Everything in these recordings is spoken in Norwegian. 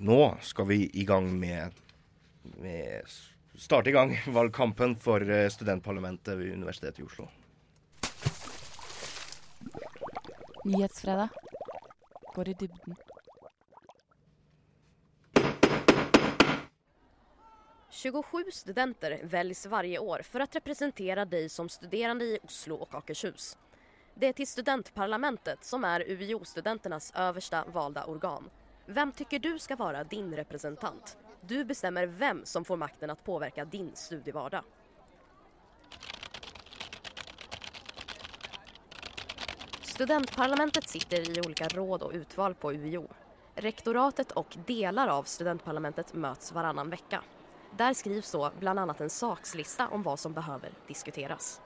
nå skal vi i gang med, med Starte i gang valgkampen for eh, studentparlamentet ved Universitetet i Oslo. Nyhetsfredag går i dybden. «27 studenter väljs varje år för att representera dig som studerande i Oslo och Akershus. Det är till studentparlamentet som är UiO-studenternas översta valda organ. Vem tycker du ska vara din representant? Du bestämmer vem som får makten att påverka din studievardag. Studentparlamentet sitter i olika råd och utval på UiO. Rektoratet och delar av studentparlamentet möts varannan vecka. Där skrivs då bland annat en sakslista om vad som behöver diskuteras.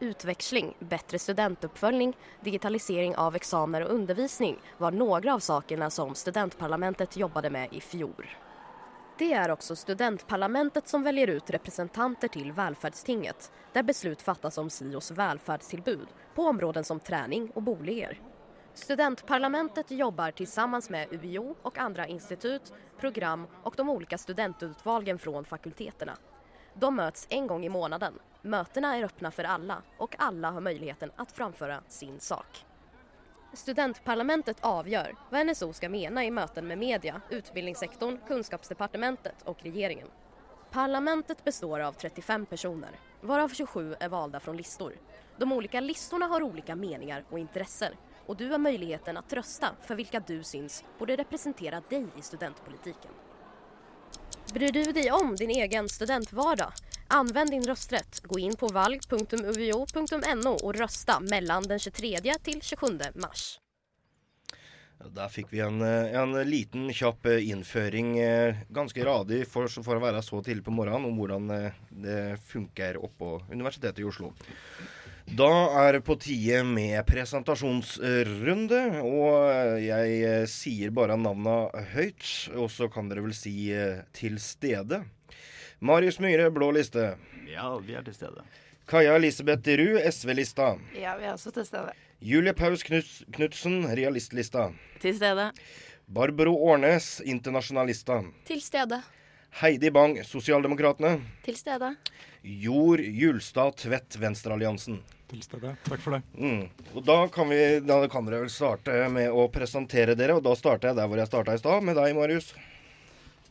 Utväxling, bättre studentuppföljning, digitalisering av examer och undervisning var några av sakerna som studentparlamentet jobbade med i fjol. Det är också studentparlamentet som väljer ut representanter till välfärdstinget där beslut fattas om SIOs välfärdstillbud på områden som träning och boliger. Studentparlamentet jobbar tillsammans med UiO och andra institut, program och de olika studentutvalgen från fakulteterna. De möts en gång i månaden. Mötena är öppna för alla och alla har möjligheten att framföra sin sak. Studentparlamentet avgör vad NSO ska mena i möten med media, utbildningssektorn, kunskapsdepartementet och regeringen. Parlamentet består av 35 personer, varav 27 är valda från listor. De olika listorna har olika meningar och intressen och du har möjligheten att rösta för vilka du syns borde representera dig i studentpolitiken. Bryr du dig om din egen studentvardag? Använd din rösträtt. Gå in på valg.uvo.no och rösta mellan den 23 till 27 mars. Der fikk vi en, eh, en liten, kjapp eh, innføring, eh, ganske radig for, for, å være så tidlig på morgenen, om hvordan det funker oppå Universitetet i Oslo. Da er det på tide med presentasjonsrunde, og jeg sier bare navna høyt, og så kan dere vel si til stede. Marius Myhre, blå liste. Ja, vi er til stede. Kaja Elisabeth Ruud, SV-lista. Ja, vi er også til stede. Julie Paus Knutsen, realistlista. Til stede. Barbro Årnes, internasjonalista. Til stede. Heidi Bang, Sosialdemokratene. Til stede. Jord Julstad Tvedt, Venstrealliansen. Til stede. Takk for det. Mm. Og da kan, vi, da kan dere vel starte med å presentere dere, og da starter jeg der hvor jeg starta i stad, med deg, Marius.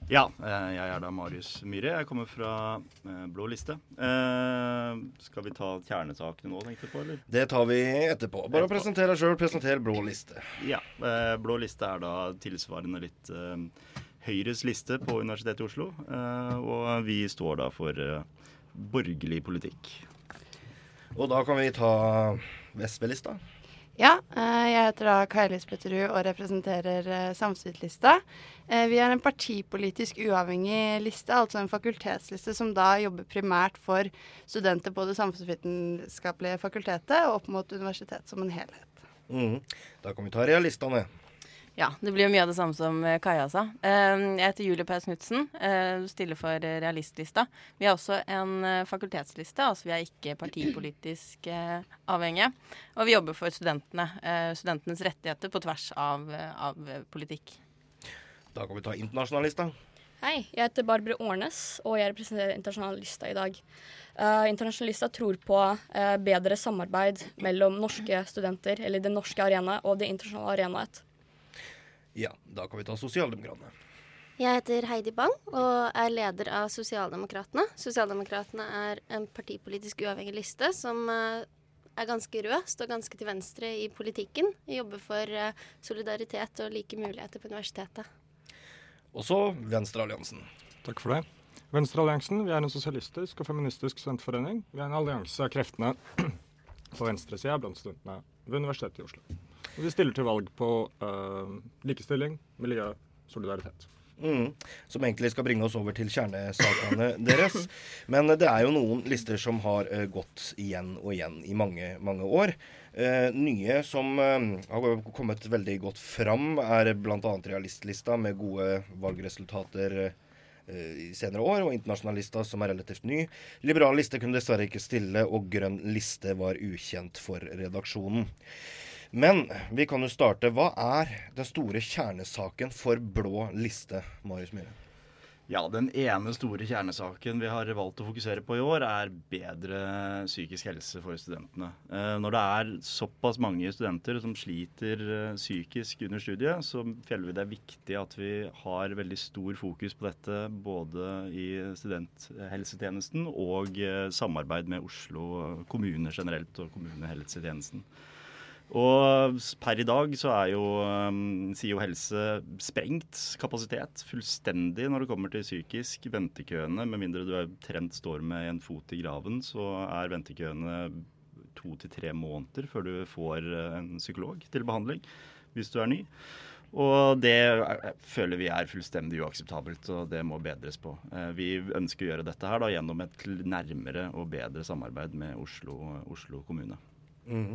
Ja, eh, jeg er da Marius Myhre. Jeg kommer fra eh, Blå liste. Eh, skal vi ta kjernesakene nå, tenkte du på, eller? Det tar vi etterpå. Bare etterpå. presentere deg sjøl. Presenter Blå liste. Ja. Blå liste er da tilsvarende litt Høyres liste på Universitetet i Oslo. Og vi står da for borgerlig politikk. Og da kan vi ta Vestby-lista. Ja, eh, jeg heter da Kai Lisbeth Ruud og representerer Samfunnslista. Eh, vi er en partipolitisk uavhengig liste, altså en fakultetsliste som da jobber primært for studenter på det samfunnsvitenskapelige fakultetet og opp mot universitetet som en helhet. Mm. Da kan vi ta realistene. Ja, det blir jo mye av det samme som eh, Kaja sa. Eh, jeg heter Julie Paus Knutsen, eh, stiller for realistlista. Vi har også en fakultetsliste, altså vi er ikke partipolitisk avhengige. Og vi jobber for studentene, studentenes rettigheter på tvers av, av politikk. Da kan vi ta internasjonalista. Hei, jeg heter Barbara Årnes, og jeg representerer Internasjonalista i dag. Uh, internasjonalista tror på uh, bedre samarbeid mellom norske studenter, eller den norske arena, og det internasjonale arenaet. Ja, da kan vi ta Sosialdemokratene. Jeg heter Heidi Bang og er leder av Sosialdemokratene. Sosialdemokratene er en partipolitisk uavhengig liste som eh, er ganske rød, står ganske til venstre i politikken. Jobber for eh, solidaritet og like muligheter på universitetet. Også Venstrealliansen. Takk for det. Venstrealliansen vi er en sosialistisk og feministisk studentforening. Vi er en allianse av kreftene på venstresida blant studentene ved Universitetet i Oslo. Vi stiller til valg på uh, likestilling, miljø, solidaritet. Mm, som egentlig skal bringe oss over til kjernesakene deres. Men det er jo noen lister som har uh, gått igjen og igjen i mange, mange år. Uh, nye som uh, har kommet veldig godt fram, er bl.a. realistlista med gode valgresultater i senere år, og internasjonalista som er relativt ny. Liberal liste kunne dessverre ikke stille, og grønn liste var ukjent for redaksjonen. Men vi kan jo starte. Hva er den store kjernesaken for blå liste, Marius Myhre? Ja, Den ene store kjernesaken vi har valgt å fokusere på i år, er bedre psykisk helse for studentene. Eh, når det er såpass mange studenter som sliter eh, psykisk under studiet, så føler vi det er viktig at vi har veldig stor fokus på dette både i studenthelsetjenesten og eh, samarbeid med Oslo kommune generelt og kommunehelsetjenesten. Og per i dag så er jo um, SIO helse sprengt kapasitet fullstendig når det kommer til psykisk. Ventekøene, med mindre du er trent står med en fot i graven, så er ventekøene to til tre måneder før du får uh, en psykolog til behandling hvis du er ny. Og det føler vi er fullstendig uakseptabelt, og det må bedres på. Uh, vi ønsker å gjøre dette her da gjennom et nærmere og bedre samarbeid med Oslo, Oslo kommune. Mm.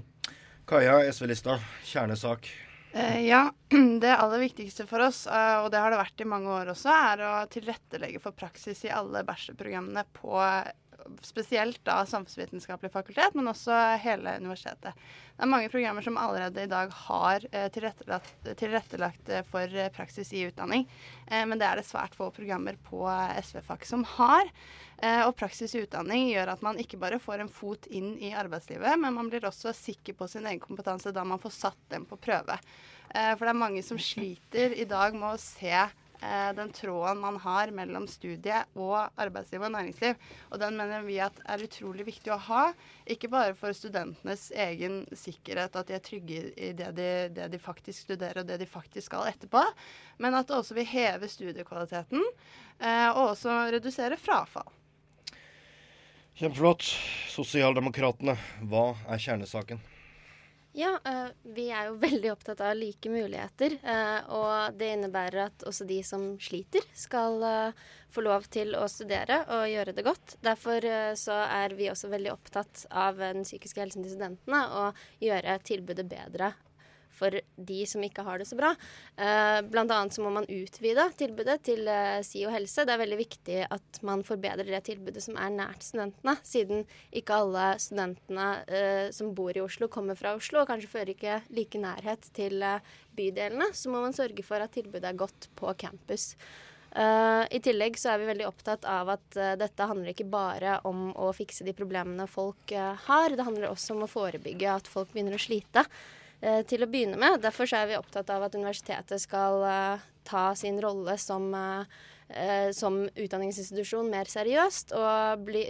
Kaja, SV-lista, kjernesak. Uh, ja, det aller viktigste for oss, uh, og det har det vært i mange år også, er å tilrettelegge for praksis i alle bachelorprogrammene på spesielt da samfunnsvitenskapelig fakultet, men også hele universitetet. Det er mange programmer som allerede i dag har eh, tilrettelagt, tilrettelagt, for praksis i utdanning, eh, men det er det svært få programmer på SV-fag som har. Eh, og praksis i utdanning gjør at man ikke bare får en fot inn i arbeidslivet, men man blir også sikker på sin egen kompetanse da man får satt dem på prøve. For det er mange som sliter i dag med å se eh, den tråden man har mellom studie og arbeidsliv og næringsliv. Og den mener vi at er utrolig viktig å ha, ikke bare for studentenes egen sikkerhet, at de er trygge i det de, det de faktisk studerer og det de faktisk skal etterpå, men at det også vil heve studiekvaliteten eh, og også redusere frafall. Kjempeflott. Sosialdemokratene, hva er kjernesaken? Ja, uh, vi er jo veldig opptatt av like muligheter. Uh, og det innebærer at også de som sliter, skal uh, få lov til å studere og gjøre det godt. Derfor så er vi også veldig opptatt av den psykiske helsen til studentene og gjøre tilbudet bedre for de som ikke har det så bra. Eh, blant annet så må man utvide tilbudet til eh, SIO helse. Det er veldig viktig at man forbedrer det tilbudet som er nært studentene, siden ikke alle studentene eh, som bor i Oslo, kommer fra Oslo, og kanskje fører ikke like nærhet til bydelene. Så må man sørge for at tilbudet er godt på campus. Uh, I tillegg så er vi veldig opptatt av at uh, dette handler ikke bare om å fikse de problemene folk uh, har, det handler også om å forebygge at folk begynner å slite. Eh, til å begynne med. Derfor er vi opptatt av at universitetet skal eh, ta sin rolle som, eh, som utdanningsinstitusjon mer seriøst og bli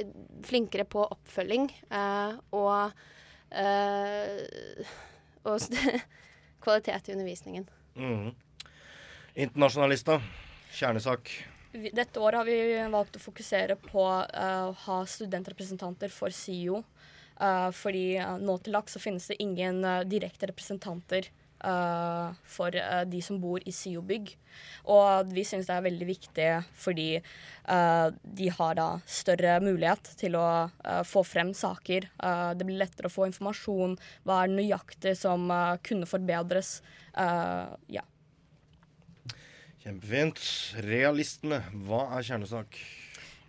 flinkere på oppfølging og, og kvalitet i undervisningen. Mm. Internasjonalister, kjernesak. Dette året har vi valgt å fokusere på å ha studentrepresentanter for SIO Uh, fordi uh, nå til dags så finnes det ingen uh, direkte representanter for de som bor i SIO-bygg. Og vi syns det er veldig viktig fordi de har da større mulighet til å få frem saker. det blir lettere å få informasjon. Hva er nøyaktig som kunne forbedres? ja. Kjempefint. Realistene, hva er kjernesak?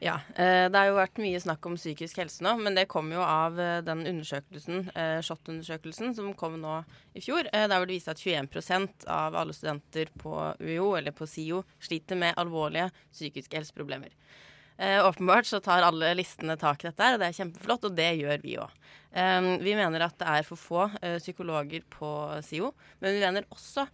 Ja, eh, Det har jo vært mye snakk om psykisk helse nå, men det kom jo av eh, den undersøkelsen, eh, SHoT-undersøkelsen, som kom nå i fjor. Der hvor det viste at 21% av alle studenter på UiO, eller på SIO, sliter med alvorlige psykiske helseproblemer. Åpenbart så tar alle listene tak i dette, og det er kjempeflott, og det gjør vi òg. Vi mener at det er for få psykologer på SIO, men vi mener også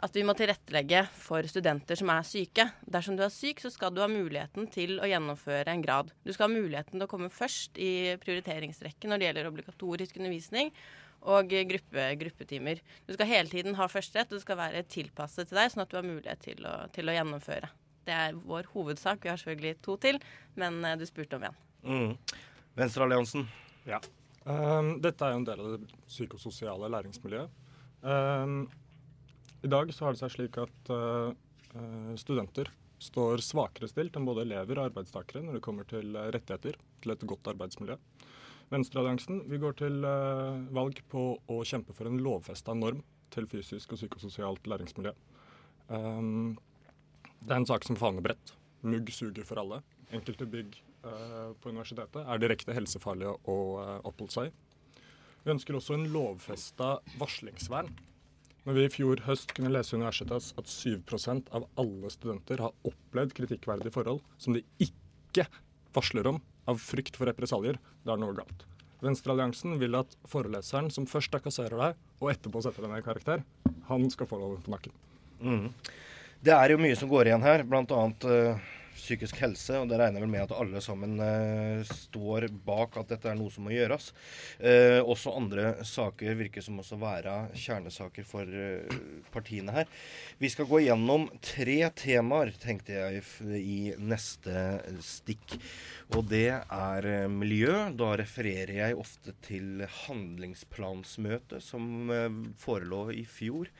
at vi må tilrettelegge for studenter som er syke. Dersom du er syk, så skal du ha muligheten til å gjennomføre en grad. Du skal ha muligheten til å komme først i prioriteringsrekken når det gjelder obligatorisk undervisning og gruppe, gruppetimer. Du skal hele tiden ha førsterett, og det skal være tilpasset til deg, sånn at du har mulighet til å, til å gjennomføre. Det er vår hovedsak. Vi har selvfølgelig to til, men uh, du spurte om igjen. Mm. Venstrealliansen. Ja. Um, dette er jo en del av det psykososiale læringsmiljøet. Um, i dag så har det seg slik at uh, studenter står svakere stilt enn både elever og arbeidstakere når det kommer til uh, rettigheter til et godt arbeidsmiljø. Venstrealliansen vi går til uh, valg på å kjempe for en lovfesta norm til fysisk og psykososialt læringsmiljø. Um, det er en sak som favner bredt. Mugg suger for alle. Enkelte bygg på universitetet er direkte helsefarlige å oppholde seg i. Vi ønsker også en lovfesta varslingsvern. Når vi i fjor høst kunne lese i universitetet at 7% av alle studenter har opplevd kritikkverdige forhold som de ikke varsler om av frykt for represalier, da er det noe galt. Venstrealliansen vil at foreleseren som først trakasserer deg, og etterpå setter deg ned i karakter, han skal få loven på nakken. Mm. Det er jo mye som går igjen her, bl.a. Uh, psykisk helse, og det regner vel med at alle sammen uh, står bak at dette er noe som må gjøres. Uh, også andre saker virker som også være kjernesaker for uh, partiene her. Vi skal gå gjennom tre temaer, tenkte jeg, i neste stikk. Og det er miljø. Da refererer jeg ofte til handlingsplansmøtet som forelå i fjor.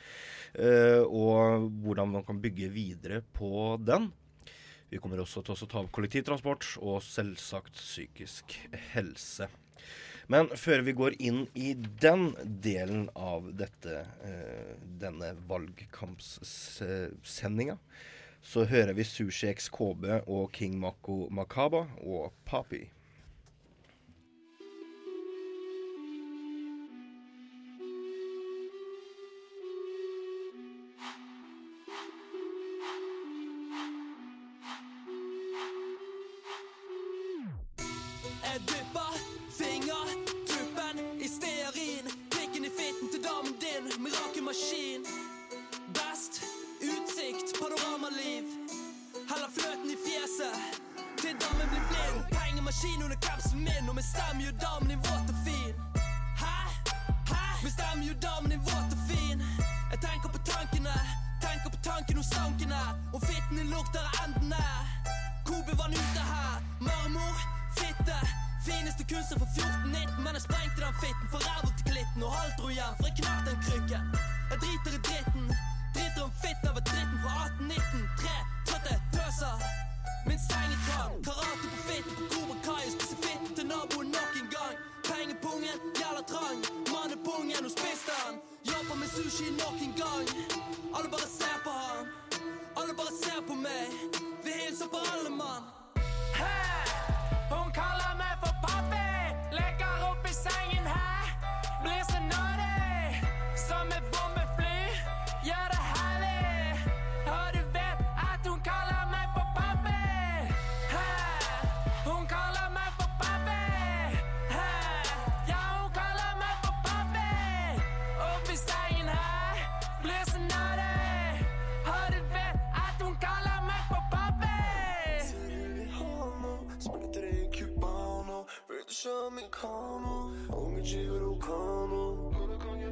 og hvordan man kan bygge videre på den. Vi kommer også til å ta opp kollektivtransport og selvsagt psykisk helse. Men før vi går inn i den delen av dette, eh, denne valgkampsendinga, så hører vi Sushi XKB og King Mako Makaba og Papi. Mamy konu, umie ci w rukonu Kogo nie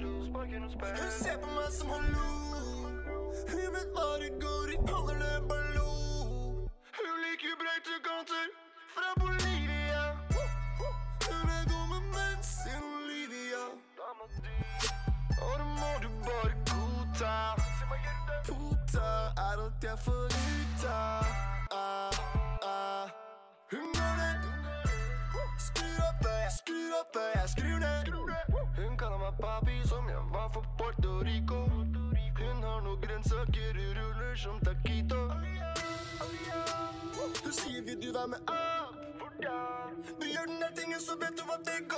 tar mig upp. Begynner ting så vet du what they call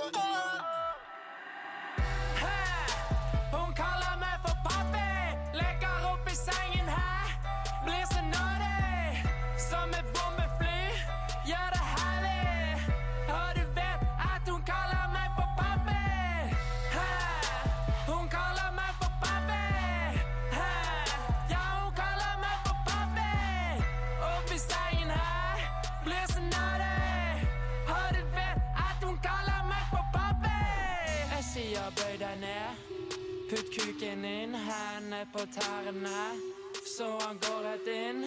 på tærne, så han går rett inn.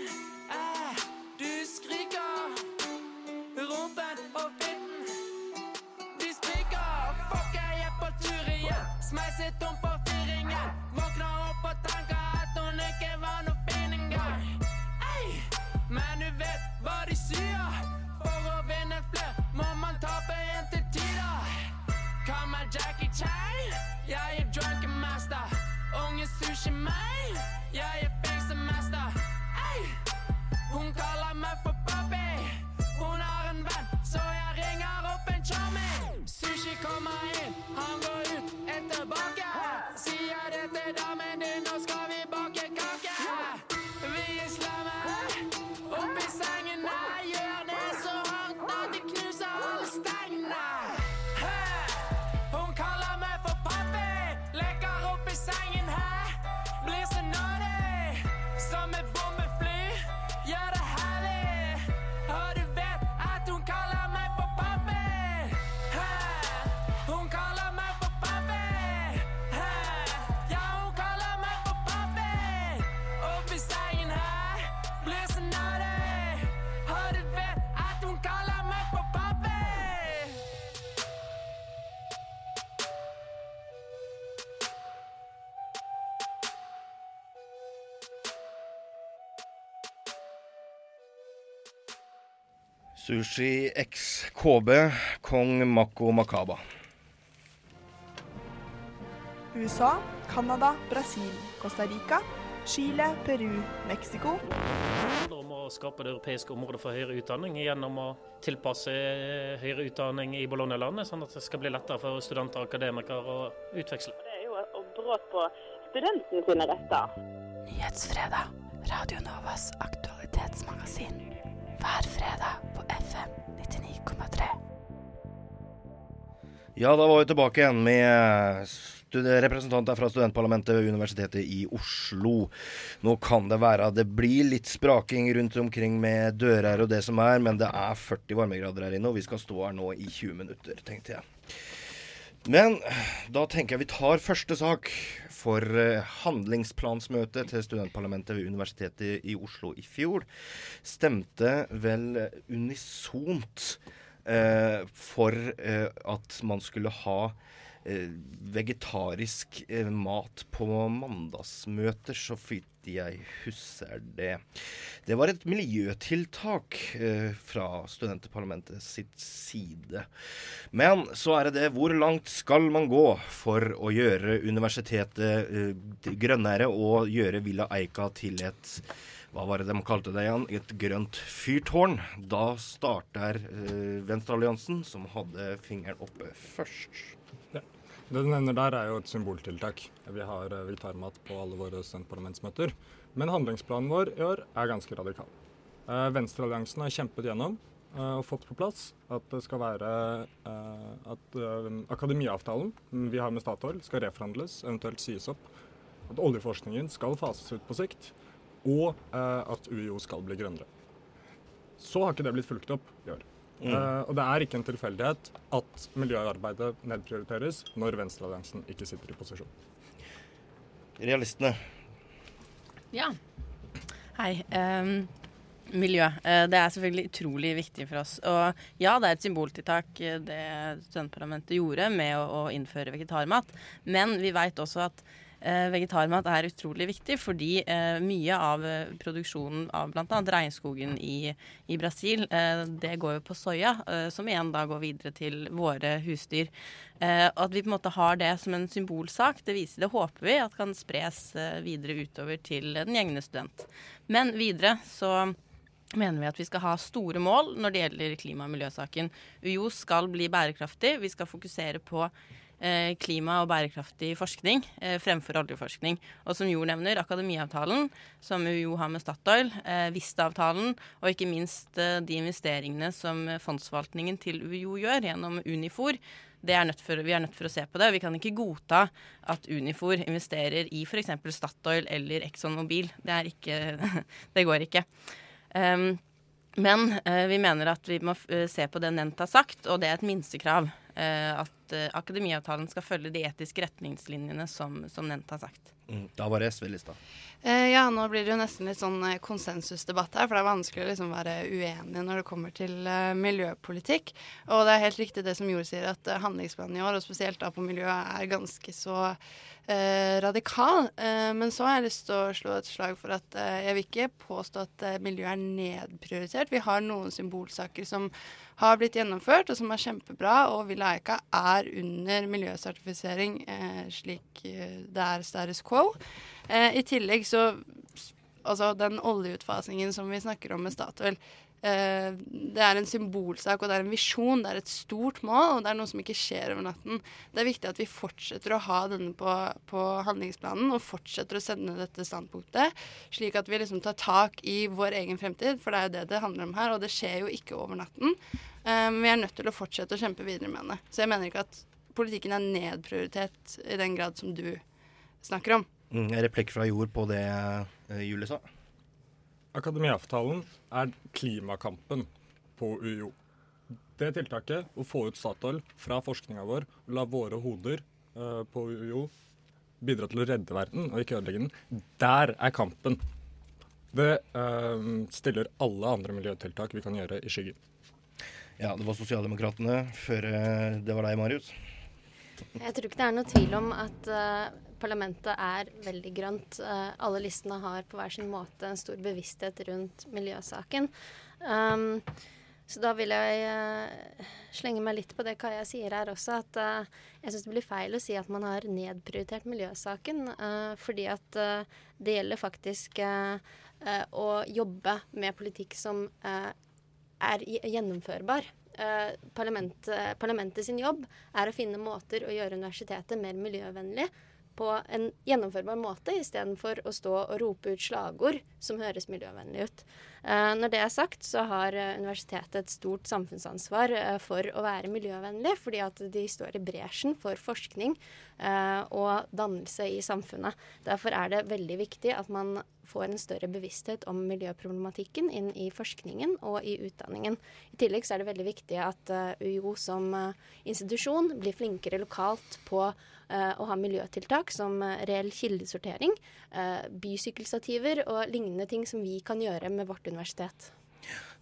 Sushi X KB Kong Mako Makaba. USA, Canada, Brasil, Costa Rica, Chile, Peru, Mexico. Det handler om å skape det europeiske området for høyere utdanning gjennom å tilpasse eh, høyere utdanning i Bologna-landet, sånn at det skal bli lettere for studenter og akademikere å utveksle. Det er jo å brudd på studentens sine retter. Nyhetsfredag. Radio Novas aktualitetsmagasin. Hver fredag FM 99,3. Ja, da var vi tilbake igjen med stud- representanter fra studentparlamentet ved Universitetet i Oslo. Nå kan det være at det blir litt spraking rundt omkring med dører og det som er, men det er 40 varmegrader her inne, og vi skal stå her nå i 20 minutter, tenkte jeg. Men da tenker jeg vi tar første sak for eh, handlingsplansmøtet til studentparlamentet ved Universitetet i Oslo i fjor. Stemte vel unisont eh, for eh, at man skulle ha eh, vegetarisk eh, mat på mandagsmøter, så jeg husker det. Det var et miljøtiltak eh, fra studentparlamentet sitt side. Men så er det det, hvor langt skal man gå for å gjøre universitetet eh, grønnere og gjøre Villa Eika til et hva var det de kalte det igjen? Et grønt fyrtårn. Da starter eh, Venstrealliansen, som hadde fingeren oppe først. Det du nevner der, er jo et symboltiltak. Vi har eh, vegetarmat på alle våre studentparlamentsmøter. Men handlingsplanen vår i år er ganske radikal. Eh, Venstrealliansen har kjempet gjennom eh, og fått på plass at det skal være at akademiavtalen vi har med Statoil skal reforhandles, eventuelt sies opp. At oljeforskningen skal fases ut på sikt, og at UiO skal bli grønnere. Så har ikke det blitt fulgt opp i år. Mm. Eh, og det er ikke en tilfeldighet at miljøarbeidet nedprioriteres når Venstrealliansen ikke sitter i posisjon. Realistene. Ja. Hei. Um, miljø. Uh, det er selvfølgelig utrolig viktig for oss. Og ja, det er et symboltiltak eh, det studentparlamentet gjorde med å, å innføre vegetarmat. Men vi veit også at vegetarmat er utrolig viktig fordi eh, mye av eh, produksjonen av bl.a. regnskogen i, i Brasil, eh, det går jo på soya, eh, som igjen da går videre til våre husdyr. Eh, at vi på en måte har det som en symbolsak, det, viser, det håper vi at kan spres eh, videre utover til den gjengende student. Men videre så mener vi at vi skal ha store mål når det gjelder klima- og miljøsaken. UiO skal bli bærekraftig. Vi skal fokusere på eh, klima- og bærekraftig forskning eh, fremfor oljeforskning. Og som Jo nevner, akademiavtalen som UiO har med Statoil, eh, Vista-avtalen og ikke minst eh, de investeringene som fondsforvaltningen til UiO gjør gjennom Unifor. Er for, vi er nødt for å se på det. Vi kan ikke godta at Unifor investerer i f.eks. Statoil eller Exxon Mobil. Det, ikke, det går ikke. Um, men eh, vi mener at vi må eh, se på det Nent har sagt, og det er et minstekrav. eh, at uh, akademiavtalen skal følge de etiske retningslinjene som, som nevnt har sagt. Mm, da var det SV-lista. Uh, ja, nå blir det jo nesten litt sånn eh, konsensusdebatt her, for det er vanskelig å liksom være uenig når det kommer til uh, miljøpolitikk. Og det er helt riktig det som Jord sier, at handlingsplanen i år, og spesielt da på miljø, er ganske så eh, radikal. Eh, men så har jeg lyst til å slå et slag for at jeg vil ikke påstå at eh, miljø er nedprioritert. Vi har noen symbolsaker som har blitt gjennomført, og som er kjempebra. Og Villa Eika er under miljøsertifisering, eh, slik eh, det er status quo. Eh, I tillegg så Altså den oljeutfasingen som vi snakker om med Statoil. Eh, det er en symbolsak og det er en visjon, det er et stort mål, og det er noe som ikke skjer over natten. Det er viktig at vi fortsetter å ha denne på, på handlingsplanen og fortsetter å sende dette standpunktet, slik at vi liksom tar tak i vår egen fremtid, for det er jo det det handler om her, og det skjer jo ikke over natten. Eh, men vi er nødt til å fortsette å kjempe videre med det. Så jeg mener ikke at politikken er nedprioritert i den grad som du snakker om. Mm, en replikk fra Jord på det eh, Julie sa. Akademiavtalen er klimakampen på UiO. Det tiltaket, å få ut Statoil fra forskninga vår og la våre hoder uh, på UiO bidra til å redde verden og ikke ødelegge den, der er kampen. Det uh, stiller alle andre miljøtiltak vi kan gjøre, i skyggen. Ja, det var Sosialdemokratene før eh, det var deg, Marius. Jeg tror ikke det er noe tvil om at eh, parlamentet er veldig grønt. Eh, alle listene har på hver sin måte en stor bevissthet rundt miljøsaken. Um, Så da vil jeg eh, slenge meg litt på det Kaja sier her også, at eh, jeg syns det blir feil å si at man har nedprioritert miljøsaken. fordi at det gjelder faktisk å jobbe med politikk som er gjennomførbar. Uh, parlament, parlamentet sin jobb er å finne måter å gjøre universitetet mer miljøvennlig på en gjennomførbar måte, istedenfor å stå og rope ut slagord som høres miljøvennlig ut. Eh, når det er sagt, så har eh, universitetet et stort samfunnsansvar eh, for å være miljøvennlig, fordi at de står i bresjen for forskning og dannelse i samfunnet. Derfor er det veldig viktig at man får en større bevissthet om miljøproblematikken inn i forskningen og i utdanningen. I tillegg så er det veldig viktig at UiO som institusjon blir flinkere lokalt på å ha miljøtiltak som reell kildesortering, bysykkelstativer og lignende ting som vi kan gjøre med vårt universitet.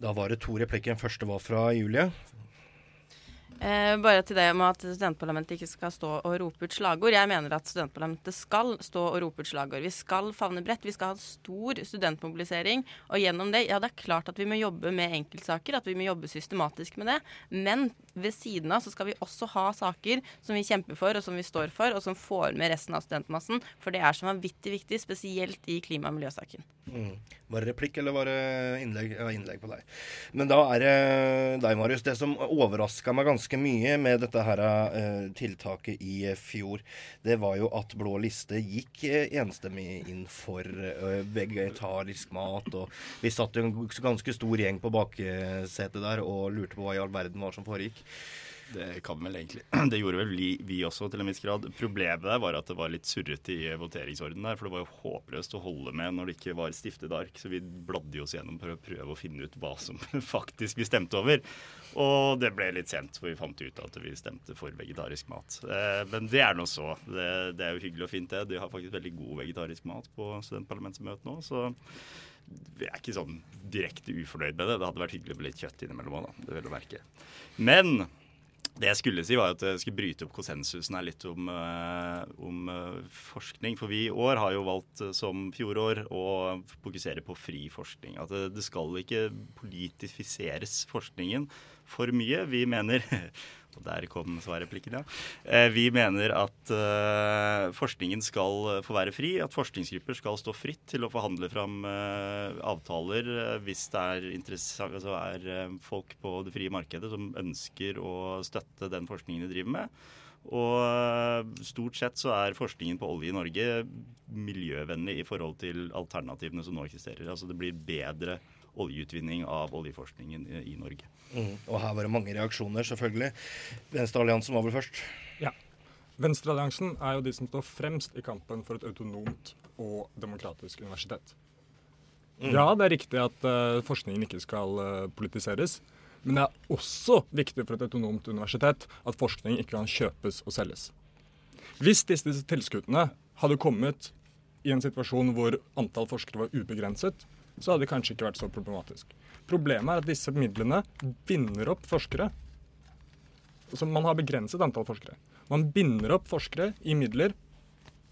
Da var det to replikker. Den første var fra Julie. Eh, bare til det med at studentparlamentet ikke skal stå og rope ut slagord. Jeg mener at studentparlamentet skal stå og rope ut slagord. Vi skal favne bredt. Vi skal ha stor studentmobilisering. Og gjennom det, ja det er klart at vi må jobbe med enkeltsaker, at vi må jobbe systematisk med det. Men ved siden av så skal vi også ha saker som vi kjemper for, og som vi står for, og som får med resten av studentmassen. For det er så vanvittig viktig, spesielt i klima- og miljøsaken. Mm. Var det replikk, eller var det innlegg? Ja, innlegg på deg. Men da er det deg, Marius. Det som overraska meg ganske mye med dette her uh, tiltaket i eh, fjor, det var jo at Blå liste gikk eh, enstemmig inn for uh, vegetarisk mat. Og vi satt jo en ganske stor gjeng på baksetet der og lurte på hva i all verden var som foregikk. え? Det kan vel egentlig. Det gjorde vel vi, vi også til en viss grad. Problemet der var at det var litt surrete i voteringsordenen der. For det var jo håpløst å holde med når det ikke var stiftet ark. Så vi bladde oss gjennom for å prøve å finne ut hva som faktisk vi stemte over. Og det ble litt sent, for vi fant ut at vi stemte for vegetarisk mat. Eh, men det er nå så. Det, det er jo hyggelig og fint, det. De har faktisk veldig god vegetarisk mat på studentparlamentsmøtet nå. så vi er ikke sånn direkte ufornøyd med det. Det hadde vært hyggelig med litt kjøtt innimellom òg, da. Det vil jeg merke. Men det jeg skulle si, var at jeg skulle bryte opp konsensusen her litt om, eh, om eh, forskning. For vi i år har jo valgt, eh, som fjorår, å fokusere på fri forskning. At det, det skal ikke politifiseres forskningen for mye. Vi mener der kom svarreplikken, ja. Eh, Vi mener at eh, forskningen skal få være fri. At forskningsgrupper skal stå fritt til å forhandle fram eh, avtaler hvis det er, altså er folk på det frie markedet som ønsker å støtte den forskningen de driver med. Og stort sett så er forskningen på olje i Norge miljøvennlig i forhold til alternativene som nå eksisterer. Altså det blir bedre oljeutvinning av oljeforskningen i, i Norge. Mm. Og her var det mange reaksjoner, selvfølgelig. Venstrealliansen var vel først. Ja. Venstrealliansen er jo de som står fremst i kampen for et autonomt og demokratisk universitet. Mm. Ja, det er riktig at uh, forskningen ikke skal uh, politiseres. Men det er også viktig for et autonomt universitet at forskning ikke kan kjøpes og selges. Hvis disse, disse tilskuddene hadde kommet i en situasjon hvor antall forskere var ubegrenset, så hadde det kanskje ikke vært så problematisk. Problemet er at disse midlene binder opp forskere. Altså man har begrenset antall forskere. Man binder opp forskere i midler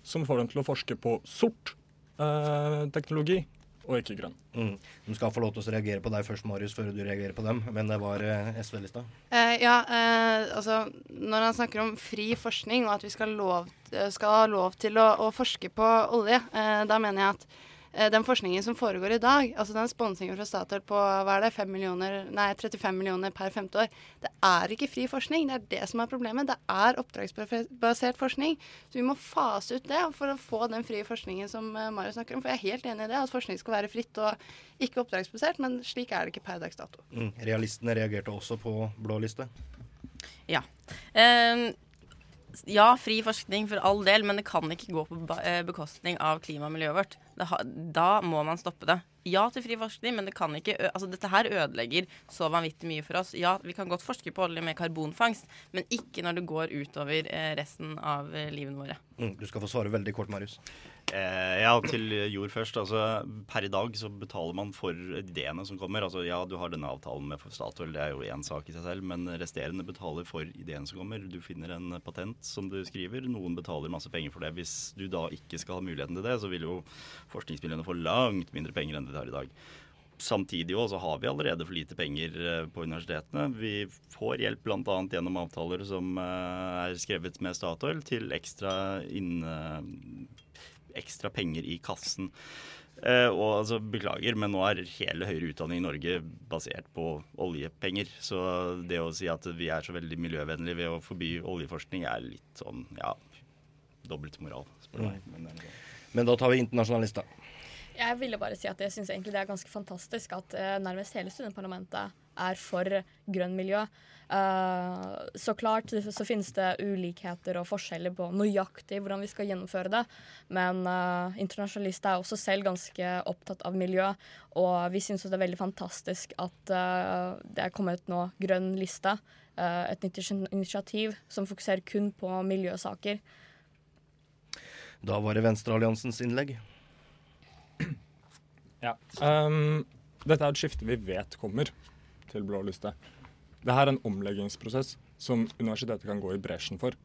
som får dem til å forske på sort eh, teknologi og ikke grønn. Mm. De skal få lov til å reagere på deg først, Marius, før du reagerer på dem. Men det var eh, SV-lista. Eh, ja, eh, altså Når han snakker om fri forskning og at vi skal, lov, eh, skal ha lov til å, å forske på olje, eh, da mener jeg at eh, den forskningen som foregår i dag, altså den sponsingen fra Statoil på hva er det, 5 millioner, nei, 35 millioner per femte år, det er ikke fri forskning. Det er det som er problemet. Det er oppdragsbasert forskning. Så vi må fase ut det for å få den frie forskningen som Mario snakker om. For jeg er helt enig i det, at forskning skal være fritt og ikke oppdragsbasert, men slik er det ikke per dags dato. Mm. Realistene reagerte også på blå liste. Ja. Eh, ja, fri forskning for all del, men det kan ikke gå på eh, bekostning av klima og miljøet vårt. Ha, da må man stoppe det. Ja til fri forskning, men det kan ikke altså, dette her ødelegger så vanvittig mye for oss. Ja, vi kan godt forske på olje med karbonfangst, men ikke når det går utover eh, resten av eh, livene våre. Mm. Du skal få svare veldig kort, Marius. Eh, ja, til jord først. Altså, per i dag så betaler man for ideene som kommer. Altså, ja, du har denne avtalen med Statoil, det er jo én sak i seg selv, men resterende betaler for ideene som kommer. Du finner en patent som du skriver, noen betaler masse penger for det. Hvis du da ikke skal ha muligheten til det, så vil jo forskningsmiljøene få langt mindre penger enn de har i dag. samtidig også, har vi allerede for lite penger eh, på universitetene. Vi får hjelp bl.a. gjennom avtaler som eh, er skrevet med Statoil, til ekstra, inn, ekstra penger i kassen. Eh, og altså, Beklager, men nå er hele høyere utdanning i Norge basert på oljepenger. Så det å si at vi er så veldig miljøvennlige ved å forby oljeforskning, er litt sånn ja, dobbeltmoral, spør du meg. Men, eh, Men da tar vi internasjonalista. Jeg ville bare si at jeg syns egentlig det er ganske fantastisk at eh, nærmest hele studentparlamentet er for grønn miljø. Uh, så klart så, finnes det ulikheter og forskjeller på nøyaktig hvordan vi skal gjennomføre det. Men uh, internasjonalister er også selv ganske opptatt av miljø. Og vi syns det er veldig fantastisk at uh, det er kommet nå grønn liste. eh, et nytt initiativ som fokuserer kun på miljøsaker. Da var det Venstrealliansens innlegg. Ja. Um, dette er et skifte vi vet kommer til blå liste. Dette er en omleggingsprosess som universitetet kan gå i bresjen for.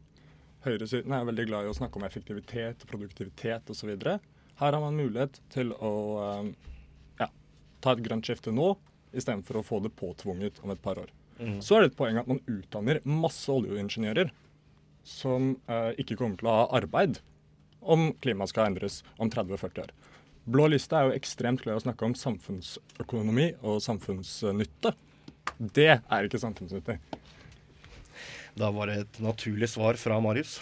Høyresiden er veldig glad i å snakke om effektivitet, produktivitet osv. Her har man mulighet til å um, ja, ta et grønt skifte nå, istedenfor å få det påtvunget om et par år. Mm. Så er det et poeng at man utdanner masse oljeingeniører som uh, ikke kommer til å ha arbeid om klimaet skal endres om 30-40 år. Blå liste er jo ekstremt glad i å snakke om samfunnsøkonomi og samfunnsnytte. Det er ikke samfunnsnyttig. Da var det et naturlig svar fra Marius.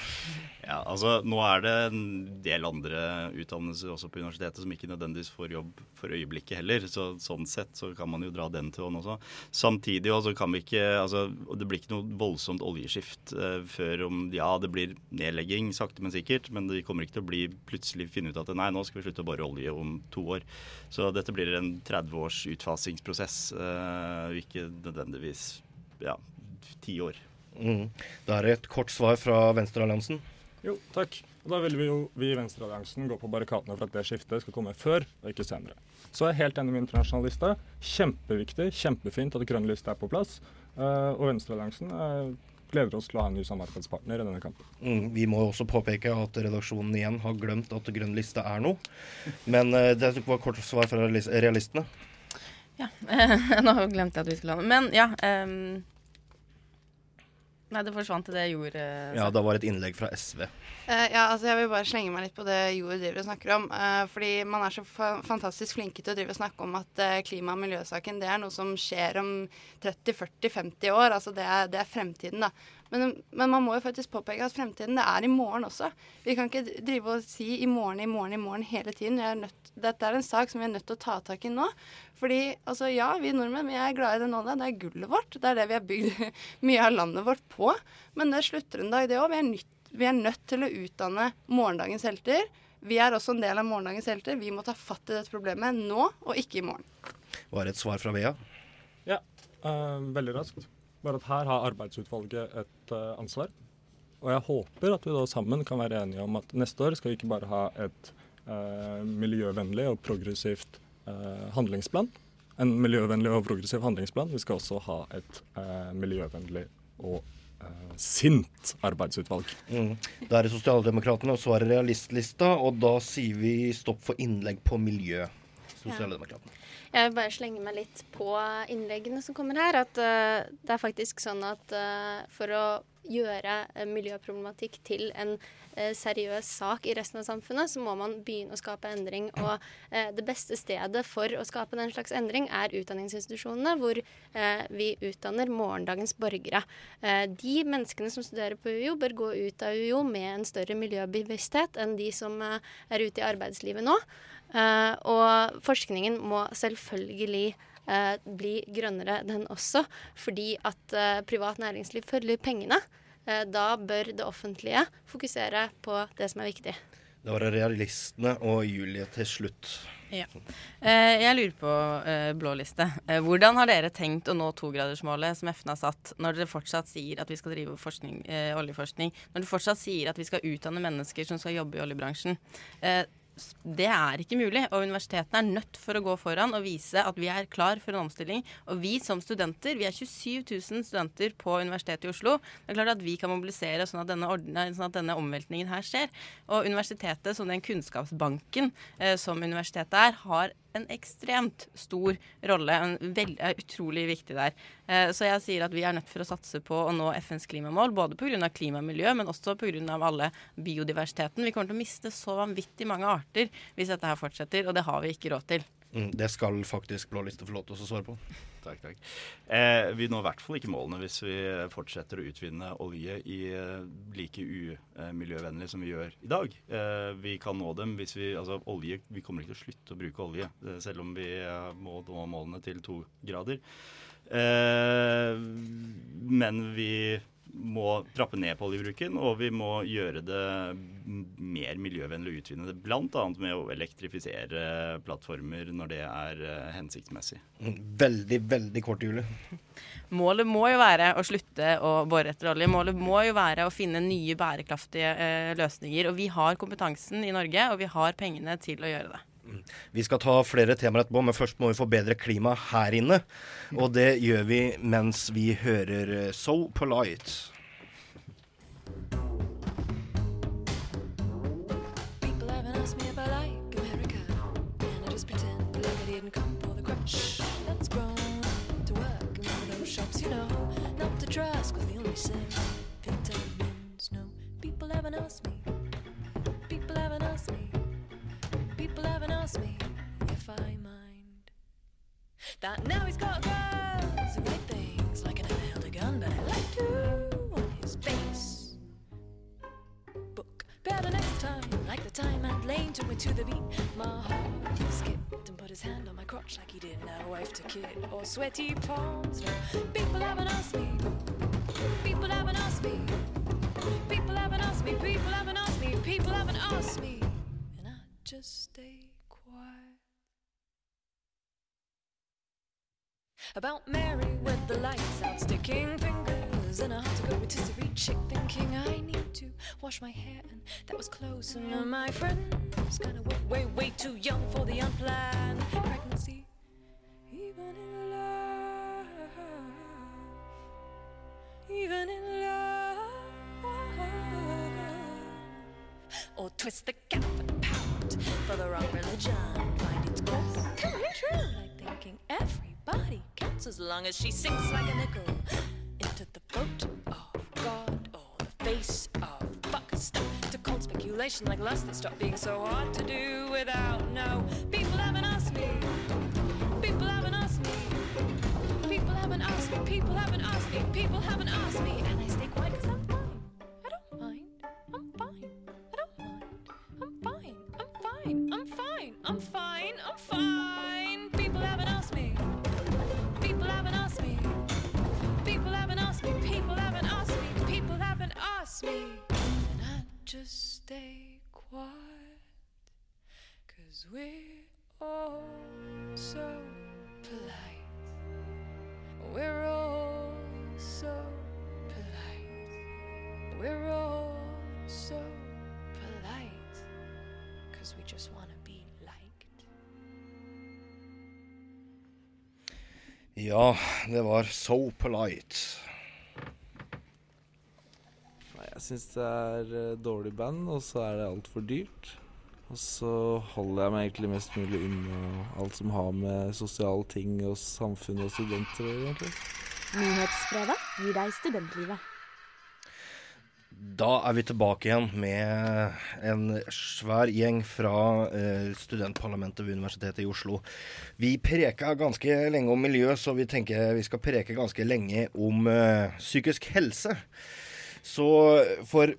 Ja, altså Nå er det en del andre utdannelser også på universitetet som ikke nødvendigvis får jobb for øyeblikket heller. så Sånn sett så kan man jo dra den til hånd også. Samtidig også kan vi ikke altså, Det blir ikke noe voldsomt oljeskift eh, før om Ja, det blir nedlegging sakte, men sikkert. Men det kommer ikke til å bli plutselig finne ut at nei, nå skal vi slutte å bore olje om to år. Så dette blir en 30 års utfasingsprosess, eh, ikke nødvendigvis ja, ti år. Mm. Da er det et kort svar fra Venstrealliansen. Jo, takk. Og da vil vi jo vi i Venstrealliansen gå på barrikadene for at det skiftet skal komme før og ikke senere. Så jeg er helt enig med internasjonalista. Kjempeviktig, kjempefint at grønn liste er på plass. Eh, og Venstrealliansen eh, gleder oss til å ha en ny samarbeidspartner i denne kampen. Mm, vi må også påpeke at redaksjonen igjen har glemt at grønn liste er noe. Men eh, det var kort svar fra realistene. Ja. Nå glemte jeg at vi skulle ha noe. Men ja. ehm, nei, det forsvant til det Jord gjorde. Ja, det var et innlegg fra SV. Eh, ja, altså jeg vil bare slenge meg litt på det Jord driver og snakker om. eh, fordi man er så fa fantastisk flinke til å drive og snakke om at eh, klima- og miljøsaken det er noe som skjer om 30-40-50 år. Altså det er, det er fremtiden, da. Men, men man må jo faktisk påpeke at fremtiden det er i morgen også. Vi kan ikke drive og si i morgen, i morgen, i morgen hele tiden. Er nødt, dette er en sak som vi er nødt til å ta tak i nå. Fordi altså ja, vi nordmenn vi er glad i det nå. Det er gullet vårt. Det er det vi har bygd mye av landet vårt på. Men det slutter en dag, det òg. Vi, er vi er nødt til å utdanne morgendagens helter. Vi er også en del av morgendagens helter. Vi må ta fatt i dette problemet nå, og ikke i morgen. Var det et svar fra Vea? Ja, eh, veldig raskt. Bare at her har arbeidsutvalget et uh, ansvar. Og jeg håper at vi da sammen kan være enige om at neste år skal vi ikke bare ha et uh, miljøvennlig og progressivt uh, handlingsplan. En miljøvennlig og progressiv handlingsplan. Vi skal også ha et miljøvennlig og sint arbeidsutvalg. Mm. Da er det Sosialdemokratene, og er Realistlista. Og da sier vi stopp for innlegg på miljø. Sosialdemokratene. Jeg vil bare slenge meg litt på innleggene som kommer her. At uh, det er faktisk sånn at uh, for å gjøre uh, miljøproblematikk til en seriøs sak i resten av samfunnet, så må man begynne å skape endring. Og det beste stedet for å skape den slags endring er utdanningsinstitusjonene, hvor vi utdanner morgendagens borgere. De menneskene som studerer på UiO, bør gå ut av UiO med en større miljøbevissthet enn de som er ute i arbeidslivet nå. Eh, og forskningen må selvfølgelig uh, bli grønnere, den også. Fordi at uh, privat næringsliv følger pengene. Eh, da bør det offentlige fokusere på det som er viktig. Da var det Realistene og Julie til slutt. Ja. Eh, jeg lurer på, blåliste, blå liste. Hvordan har dere tenkt å nå togradersmålet som FN har satt, når dere fortsatt sier at vi skal drive forskning, oljeforskning, når dere fortsatt sier at vi skal utdanne mennesker som skal jobbe i oljebransjen? Det er ikke mulig, og universitetene er nødt for å gå foran og vise at vi er klar for en omstilling. Og vi som studenter, vi er 27 000 studenter på Universitetet i Oslo. Det er klart at vi kan mobilisere sånn at denne, sånn at denne omveltningen her skjer. Og universitetet, som den kunnskapsbanken eh, som universitetet er, har en ekstremt stor rolle. En veld, utrolig viktig der. Eh, så jeg sier at vi er nødt for å satse på å nå FNs klimamål, både pga. klima og miljø, men også pga. alle biodiversiteten. Vi kommer til å miste så vanvittig mange arter hvis dette her fortsetter, og det har vi ikke råd til. Mm, det skal faktisk Blå liste få lov til å svare på. Takk, takk. Eh, vi når i hvert fall ikke målene hvis vi fortsetter å utvinne olje i eh, like umiljøvennlig som vi gjør i dag. Eh, vi kan nå dem hvis vi Altså olje Vi kommer ikke til å slutte å bruke olje, eh, selv om vi eh, må nå målene til to grader. Eh, men vi må trappe ned på oljebruken, og vi må gjøre det mer miljøvennlig å utvinne det. Bl.a. med å elektrifisere plattformer når det er eh, hensiktsmessig. Veldig, veldig kort, Julie. Målet må jo være å slutte å bore etter olje. Målet må jo være å finne nye bærekraftige eh, løsninger. Og vi har kompetansen i Norge, og vi har pengene til å gjøre det. Vi skal ta flere temaer etterpå, men først må vi få bedre klima her inne. Og det gjør vi mens vi hører eh, So Polite. Shops, you trust, cause the only sell to the beat. My heart skipped and put his hand on my crotch like he didn't have a wife to kid or sweaty palms. No, people haven't asked me. People haven't asked me. People haven't asked me. People haven't asked me. People haven't asked me. And I just stay quiet. About Mary with the lights out, sticking fingers in a hot to go rotisserie chick, thinking I need to wash my hair, and that was close. And uh, my friend's kind of way, way, way too young for the unplanned pregnancy. Even in love, even in love, or twist the cap and pout for the wrong religion. Find its core true, like thinking everybody counts as long as she sinks like a nickel into the boat of God or the face of fuck. Stop to cold speculation like lust that stop being so hard to do without. No, people haven't asked me. People haven't asked me. People haven't asked me. People haven't asked me. People haven't asked me. Cause we're all so polite. We're all so polite. We're all so polite. Cause we just wanna be liked. Ja, det var So Polite. Nei, jeg syns det er eh, dårlig band, og så er det altfor dyrt. Og så holder jeg meg egentlig mest mulig unna alt som har med sosiale ting og samfunn og studenter å gjøre. Nyhetsfredag gir deg studentlivet. Da er vi tilbake igjen med en svær gjeng fra eh, studentparlamentet ved Universitetet i Oslo. Vi preka ganske lenge om miljø, så vi tenker vi skal preke ganske lenge om eh, psykisk helse. Så for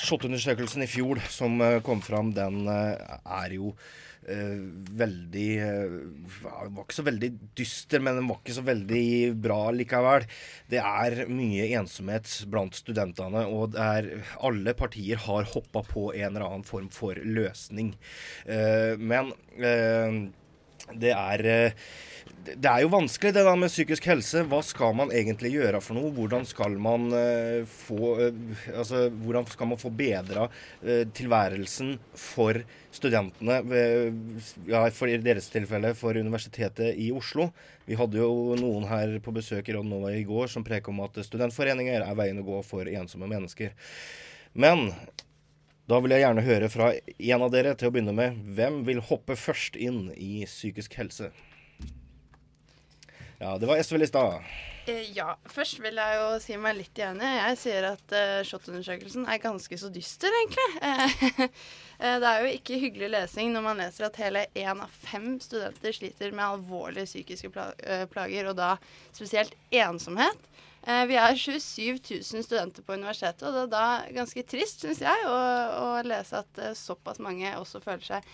SHoT-undersøkelsen i fjor som eh, kom fram, den eh, er jo eh, veldig eh, Den var ikke så veldig dyster, men den var ikke så veldig bra likevel. Det er mye ensomhet blant studentene, og alle partier har hoppa på en eller annen form for løsning. Eh, men eh, det er eh, det er jo vanskelig det da med psykisk helse. Hva skal man egentlig gjøre for noe? Hvordan skal man eh, få eh, Altså, hvordan skal man få bedra tilværelsen for studentene? ja, for i deres tilfelle for Universitetet i Oslo. Vi hadde jo noen her på besøk i Radnova i går som preker om at studentforeninger er veien å gå for ensomme mennesker. Men Da vil jeg gjerne høre fra en av dere til å begynne med. Hvem vil hoppe først inn i psykisk helse? Ja, det var SV-lista. Eh, Ja, først vil jeg jo si meg litt enig. Jeg sier at uh, SHoT-undersøkelsen er ganske så dyster, egentlig. Eh, det er jo ikke hyggelig lesing når man leser at hele én av fem studenter sliter med alvorlige psykiske plager, og da spesielt ensomhet. Eh, vi er 27 000 studenter på universitetet, og det er da ganske trist, syns jeg, å, å lese at eh, såpass mange også føler seg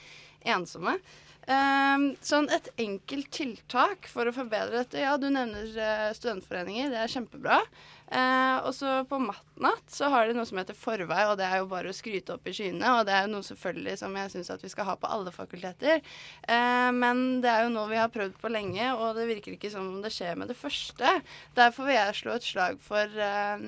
ensomme. Um, sånn et enkelt tiltak for å forbedre dette Ja, du nevner eh, studentforeninger. Det er kjempebra. Eh, og så Matnatt så har de noe som heter Forvei, og det er jo bare å skryte opp i skyene. Og det er jo noe selvfølgelig som jeg syns at vi skal ha på alle fakulteter. Eh, men det er jo noe vi har prøvd på lenge, og det virker ikke som om det skjer med det første. Derfor vil jeg slå et slag for eh,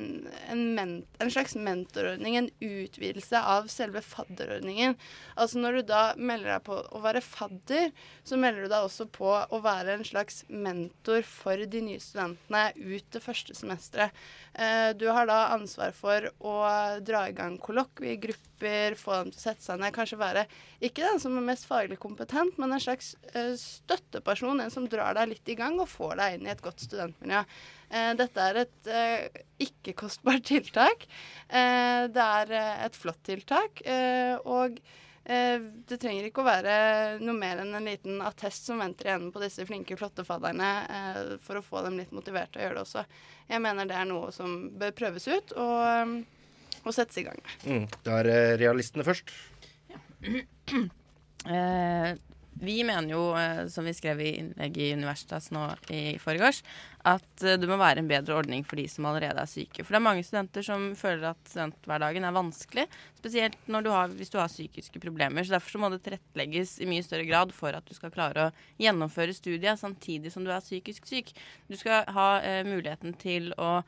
en, en slags mentorordning, en utvidelse av selve fadderordningen. Altså når du da melder deg på å være fadder, så melder du deg også på å være en slags mentor for de nye studentene ut det første semesteret. Eh, Du har da ansvar for å dra i gang kollokviegrupper, få dem til å sette seg ned. Kanskje være ikke den som er mest faglig kompetent, men en slags eh, støtteperson. En som drar deg litt i gang og får deg inn i et godt studentmiljø. Eh, Dette er et eh, ikke-kostbart tiltak. Det er et flott tiltak. Og det trenger ikke å være noe mer enn en liten attest som venter igjen på disse flinke, flotte fadderne eh, for å få dem litt motivert til å gjøre det også. Jeg mener det er noe som bør prøves ut og, eh, og settes i gang med. Mm. Da er eh, realistene først. Ja. Eh, vi mener jo, eh, som vi skrev i innlegget i Universitas nå i forgårs, at eh, det må være en bedre ordning for de som allerede er syke. For det er mange studenter som føler at studenthverdagen er vanskelig, spesielt du har, hvis du har psykiske problemer. Så Derfor så må det tilrettelegges i mye større grad for at du skal klare å gjennomføre studiet samtidig som du er psykisk syk. Du skal ha eh, muligheten til å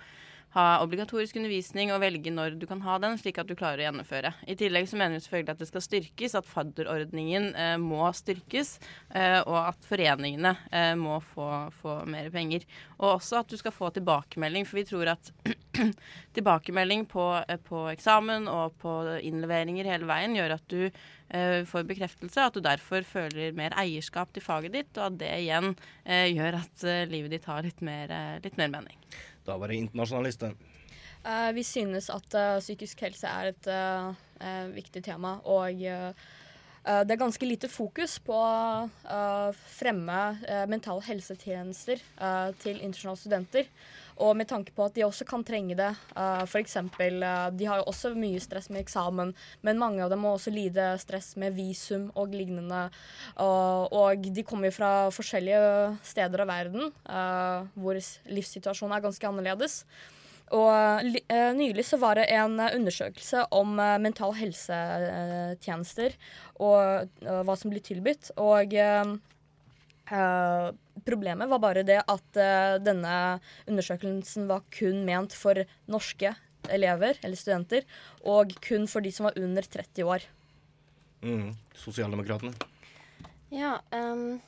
ha obligatorisk undervisning og velge når du kan ha den, slik at du klarer å gjennomføre. I tillegg så mener vi selvfølgelig at det skal styrkes, at fadderordningen eh, må styrkes, eh, og at foreningene eh, må få, få mer penger. Og også at du skal få tilbakemelding, for vi tror at tilbakemelding på, eh, på eksamen og på innleveringer hele veien gjør at du eh, får bekreftelse, at du derfor føler mer eierskap til faget ditt, og at det igjen eh, gjør at livet ditt har litt mer, litt mer mening. Da være det internasjonaliste. Eh, vi synes at uh, psykisk helse er et uh, viktig tema, og det er ganske lite fokus på å fremme mentale helsetjenester til internasjonale studenter. Og med tanke på at de også kan trenge det. Uh, F.eks. Uh, de har jo også mye stress med eksamen, men mange av dem må også lide stress med visum og lignende. Uh, og de kommer jo fra forskjellige steder av verden uh, hvor livssituasjonen er ganske annerledes. Og eh, nylig så var det en eh, undersøkelse om uh, mental helsetjenester og uh, hva som blir tilbudt. Og eh, problemet var bare det at uh, denne undersøkelsen var kun ment for norske elever eller studenter, og kun for de som var under 30 år. Mm. Sosialdemokratene. Ja, Um,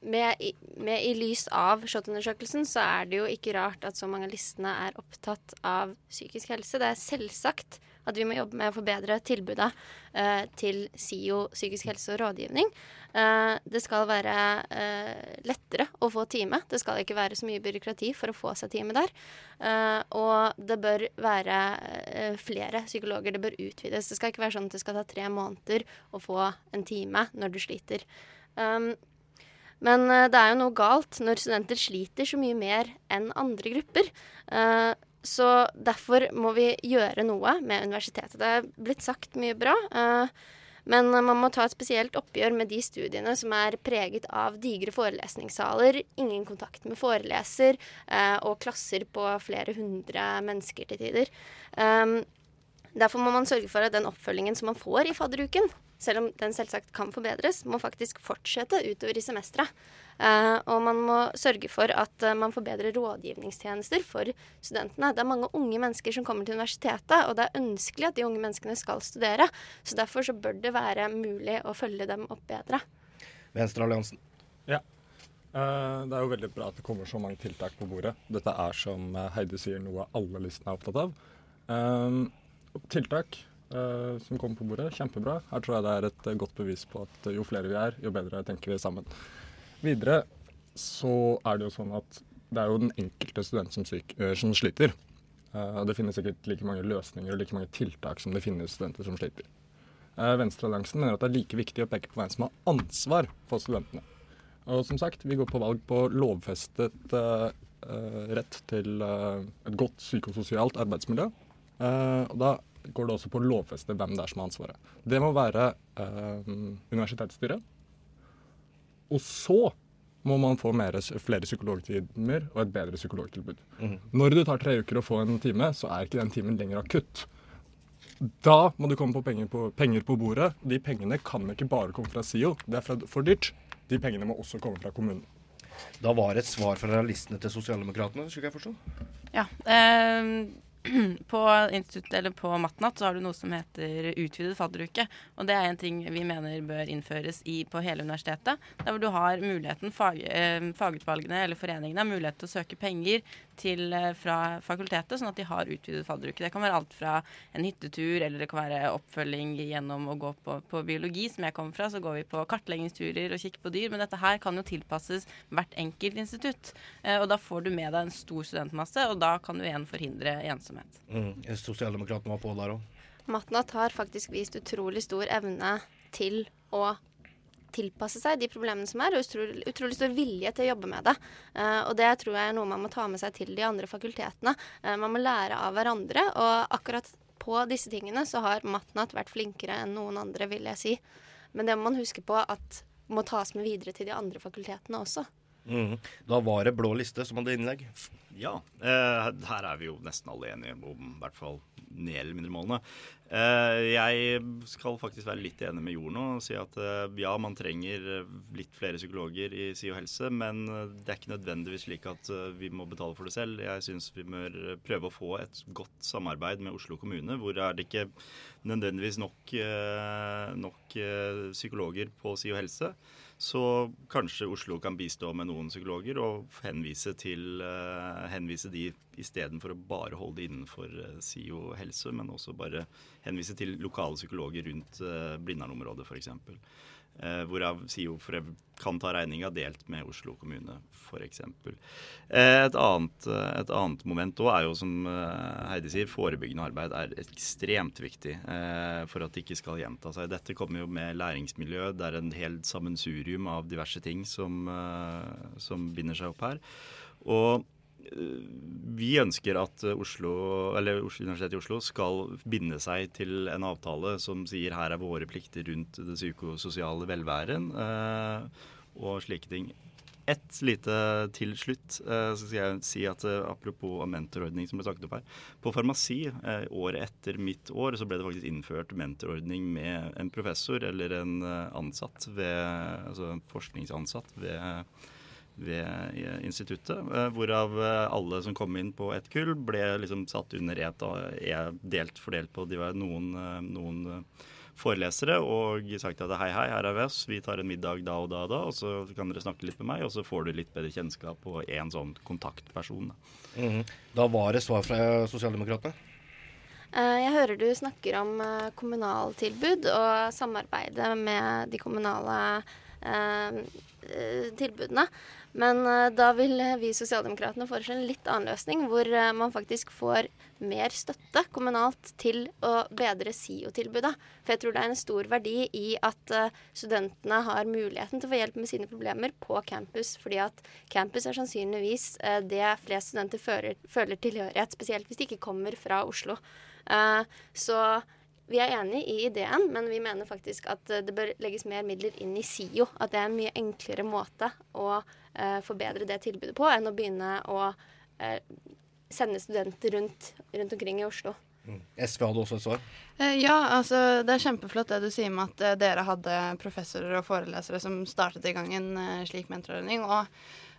med, i, med i lys av SHoT-undersøkelsen så er det jo ikke rart at så mange av listene er opptatt av psykisk helse. Det er selvsagt at vi må jobbe med å forbedre tilbudet eh, til SIO psykisk helse og rådgivning. Eh, det skal være eh, lettere å få time. Det skal ikke være så mye byråkrati for å få seg time der. Eh, og det bør være eh, flere psykologer. Det bør utvides. Det skal ikke være sånn at det skal ta tre måneder å få en time når du sliter. Um, men det er jo noe galt når studenter sliter så mye mer enn andre grupper. Eh, så derfor må vi gjøre noe med universitetet. Det er blitt sagt mye bra. eh, men man må ta et spesielt oppgjør med de studiene som er preget av digre forelesningssaler, ingen kontakt med foreleser eh, og klasser på flere hundre mennesker til tider. Um, Derfor må man sørge for at den oppfølgingen som man får i fadderuken, selv om den selvsagt kan forbedres, må faktisk fortsette utover i semesteret. Eh, og man må sørge for at eh, man får bedre rådgivningstjenester for studentene. Det er mange unge mennesker som kommer til universitetet, og det er ønskelig at de unge menneskene skal studere. Så derfor så bør det være mulig å følge dem opp bedre. Venstrealliansen. Ja. Eh, det er jo veldig bra at det kommer så mange tiltak på bordet. Dette er, som Heidi sier, noe alle listene er opptatt av. Eh, tiltak eh, som kommer på bordet. Kjempebra. Her tror jeg det er et godt bevis på at jo flere vi er, jo bedre tenker vi sammen. Videre så er det jo sånn at det er jo den enkelte student som, syk, eh, som sliter. Uh, det finnes sikkert like mange løsninger og like mange tiltak som det finnes studenter som sliter. Uh, Venstrealliansen mener at det er like viktig å peke på hvem som har ansvar for studentene. Og som sagt, vi går på valg på lovfestet uh, rett til et godt psykososialt arbeidsmiljø. Og da går det også på å lovfeste hvem det er som har ansvaret. Det må være universitetsstyret. Og så må man få mer, flere psykologtimer og et bedre psykologtilbud. Mm. Når det tar tre uker å få en time, så er ikke den timen lenger akutt. Da må det komme på penger, på penger på bordet. De pengene kan ikke bare komme fra SIO. Det er for, for dyrt. De pengene må også komme fra kommunen. Da var et svar fra realistene til Sosialdemokratene, skulle jeg forstå? Ja. Eh, på på Matnatt så har du noe som heter utvidet fadderuke. Og det er en ting vi mener bør innføres i, på hele universitetet. Der hvor du har muligheten, fag, eh, fagutvalgene eller foreningene har mulighet til å søke penger til, eh, fra fakultetet, sånn at de har utvidet fadderuke. Det kan være alt fra en hyttetur, eller det kan være oppfølging gjennom å gå på, på biologi, som jeg kommer fra. Så går vi på kartleggingsturer og kikker på dyr. Men dette her kan jo tilpasses hvert enkelt institutt. Eh, og da får du med deg en stor studentmasse, og da kan du igjen forhindre ensomhet. Mm. Sosialdemokratene var på der òg. Matnat har faktisk vist utrolig stor evne til å tilpasse seg de problemene som er, og utrolig, utrolig stor vilje til å jobbe med det. Eh, og det tror jeg er noe man må ta med seg til de andre fakultetene. Eh, man må lære av hverandre, og akkurat på disse tingene så har Matnat vært flinkere enn noen andre, vil jeg si. Men det må man huske på at må tas med videre til de andre fakultetene også. Da var det Blå liste som hadde innlegg. Ja. Eh, her er vi jo nesten alle enige om i hvert fall mer eller mindre målene. Eh, jeg skal faktisk være litt enig med Jord nå og si at eh, ja, man trenger eh, litt flere psykologer i SIO helse, men eh, det er ikke nødvendigvis slik at eh, vi må betale for det selv. Jeg syns vi eh, prøve å få et godt samarbeid med Oslo kommune, hvor er det ikke nødvendigvis nok, nok psykologer på SIO helse. Så kanskje Oslo kan bistå med noen psykologer og henvise, til, eh, henvise de istedenfor å bare holde det innenfor eh, SIO helse, men også bare henvise til lokale psykologer rundt eh, Blindern-området f.eks. Eh, hvorav SIO kan ta regninga delt med Oslo kommune f.eks. Eh, et, annet, eh, et annet moment òg er jo, som eh, Heidi sier, forebyggende arbeid er ekstremt viktig eh, for at det ikke skal gjenta seg. Dette kommer jo med læringsmiljø. Det er en hel sammensurium av diverse ting som, eh, som binder seg opp her. Og vi ønsker at Oslo, eller Universitetet i Oslo skal binde seg til en avtale som sier her er våre plikter rundt det psykososiale velværen eh, og slike ting. Ett lite til slutt, eh, så skal jeg si at eh, apropos mentorordning som ble snakket opp her. På farmasi, eh, året etter mitt år, så ble det faktisk innført mentorordning med en professor eller en eh, ansatt ved, altså en forskningsansatt ved ved instituttet, eh, hvorav eh, alle som kom inn på ett kull, ble liksom satt under ett og er delt fordelt på de var noen, eh, noen forelesere og sagt at hei, hei, her er vi oss, vi tar en middag da og da og da, og så kan dere snakke litt med meg, og så får du litt bedre kjennskap på en sånn kontaktperson. Da. -hmm. Da var det svar fra Sosialdemokratene. Eh, Jeg hører du snakker om kommunaltilbud og samarbeidet med de kommunale tilbudene. Men eh, da vil eh, vi Sosialdemokratene foreslå en litt annen løsning, hvor eh, man faktisk får mer støtte kommunalt til å bedre SIO-tilbudet. For jeg tror det er en stor verdi i at eh, studentene har muligheten til å få hjelp med sine problemer på campus, fordi at campus er sannsynligvis eh, det flest studenter føler, føler tilhørighet, spesielt hvis de ikke kommer fra Oslo. Eh, Så vi er enig i ideen, men vi mener faktisk at eh, det bør legges mer midler inn i SIO. At det er en mye enklere måte å eh, forbedre det tilbudet på, enn å begynne å eh, sende studenter rundt, rundt omkring i Oslo. Mm. SV hadde også et svar. Eh, Ja, altså det er kjempeflott det du sier med at eh, dere hadde professorer og forelesere som startet i gang en slik mentorordning. Og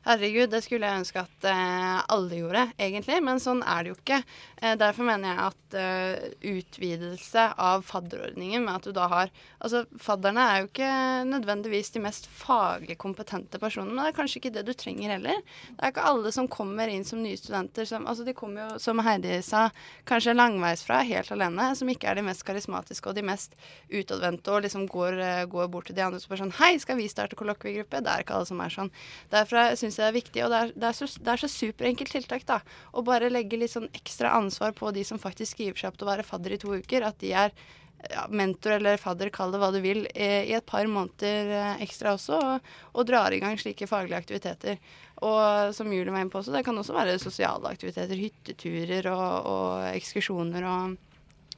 Herregud, det skulle jeg ønske at eh, alle gjorde, egentlig. Men sånn er det jo ikke. Eh, derfor mener jeg at eh, utvidelse av fadderordningen med at du da har Altså, fadderne er jo ikke nødvendigvis de mest faglig kompetente personene, men det er kanskje ikke det du trenger heller. Det er ikke alle som kommer inn som nye studenter som Altså, de kommer jo, som Heidi sa, kanskje langveisfra, helt alene, som ikke er de mest karismatiske og de mest utadvendte og liksom går, eh, går bort til de andre som bare sånn Hei, skal vi starte kollokviegruppe? Det er ikke alle som er sånn. Derfor syns jeg er viktig, og det er, det er så, det er så superenkelt tiltak, da. Å bare legge litt sånn ekstra ansvar på de som faktisk skriver seg opp til å være fadder i to uker. At de er ja, mentor eller fadder, kall det hva du vil, i et par måneder eh, ekstra også, og, og drar i gang slike faglige aktiviteter. Og som Julie var inne på også, det kan også være sosiale aktiviteter, hytteturer og, og ekskursjoner og,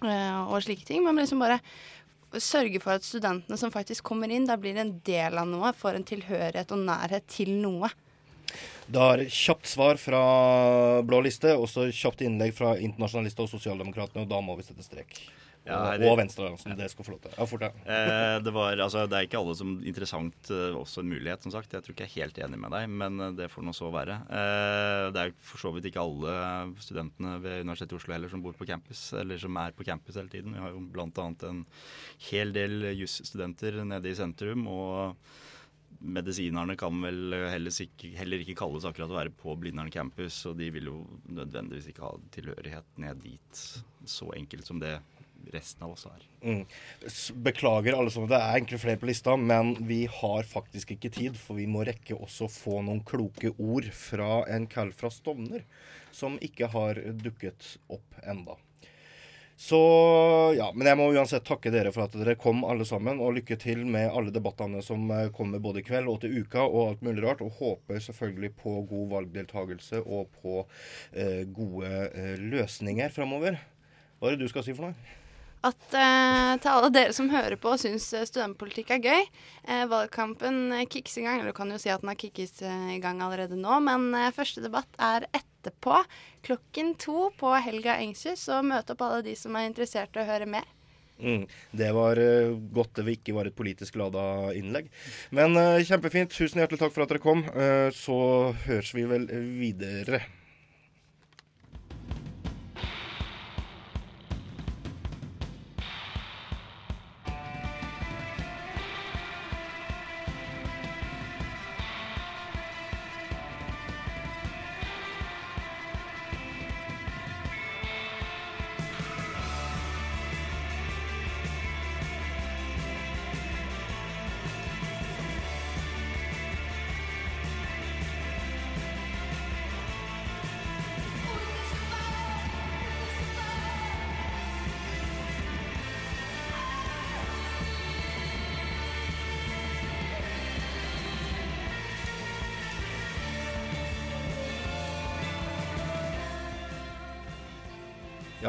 eh, og slike ting. Men liksom bare sørge for at studentene som faktisk kommer inn, da blir en del av noe, får en tilhørighet og nærhet til noe. Da er kjapt svar fra blå liste, og så kjapt innlegg fra internasjonalister og sosialdemokratene, og da må vi sette strek. Ja, og, Venstre, og Venstrealliansen. Det skal få lov til. Ja, fort, ja. Eh, det, var, altså, det er ikke alle som interessant eh, også en mulighet, som sagt. Jeg tror ikke jeg er helt enig med deg, men eh, det får nå så være. Eh, det er for så vidt ikke alle studentene ved Universitetet i Oslo heller som bor på campus, eller som er på campus hele tiden. Vi har jo bl.a. en hel del jusstudenter nede i sentrum. og Medisinerne kan vel heller ikke, heller ikke kalles akkurat å være på Blindern campus, og de vil jo nødvendigvis ikke ha tilhørighet ned dit så enkelt som det resten av oss er. Mm. Beklager alle sammen. Det er egentlig flere på lista, men vi har faktisk ikke tid. For vi må rekke også få noen kloke ord fra en kall fra Stovner som ikke har dukket opp enda. Så ja, men jeg må uansett takke dere for at dere kom alle sammen. Og lykke til med alle debattene som eh, kommer både i kveld og til uka og alt mulig rart. Og håper selvfølgelig på god valgdeltakelse og på eh, gode eh, løsninger framover. Hva er det du skal si for noe? At eh, til alle dere som hører på og syns eh, studentpolitikk er gøy eh, Valgkampen kicks i gang. Eller du kan jo si at den har kickes eh, i gang allerede nå, men eh, første debatt er etterpå. Klokken to på Helga Engshus. Så møt opp alle de som er interessert i å høre mer. Mm, det var uh, godt det ikke var et politisk lada innlegg. Men uh, kjempefint. Tusen hjertelig takk for at dere kom. Uh, så høres vi vel videre.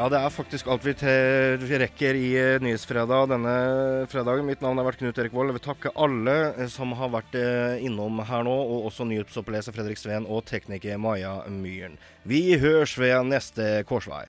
Ja, det er faktisk alt vi, rekker i eh, Nyhetsfredag denne fredagen. Mitt navn har vært Knut Erik Vold. Jeg vil takke alle eh, som har vært eh, innom her nå, og også nyhetsoppleser Fredrik Sveen og tekniker Maja Myhren. Vi høres ved neste korsvei.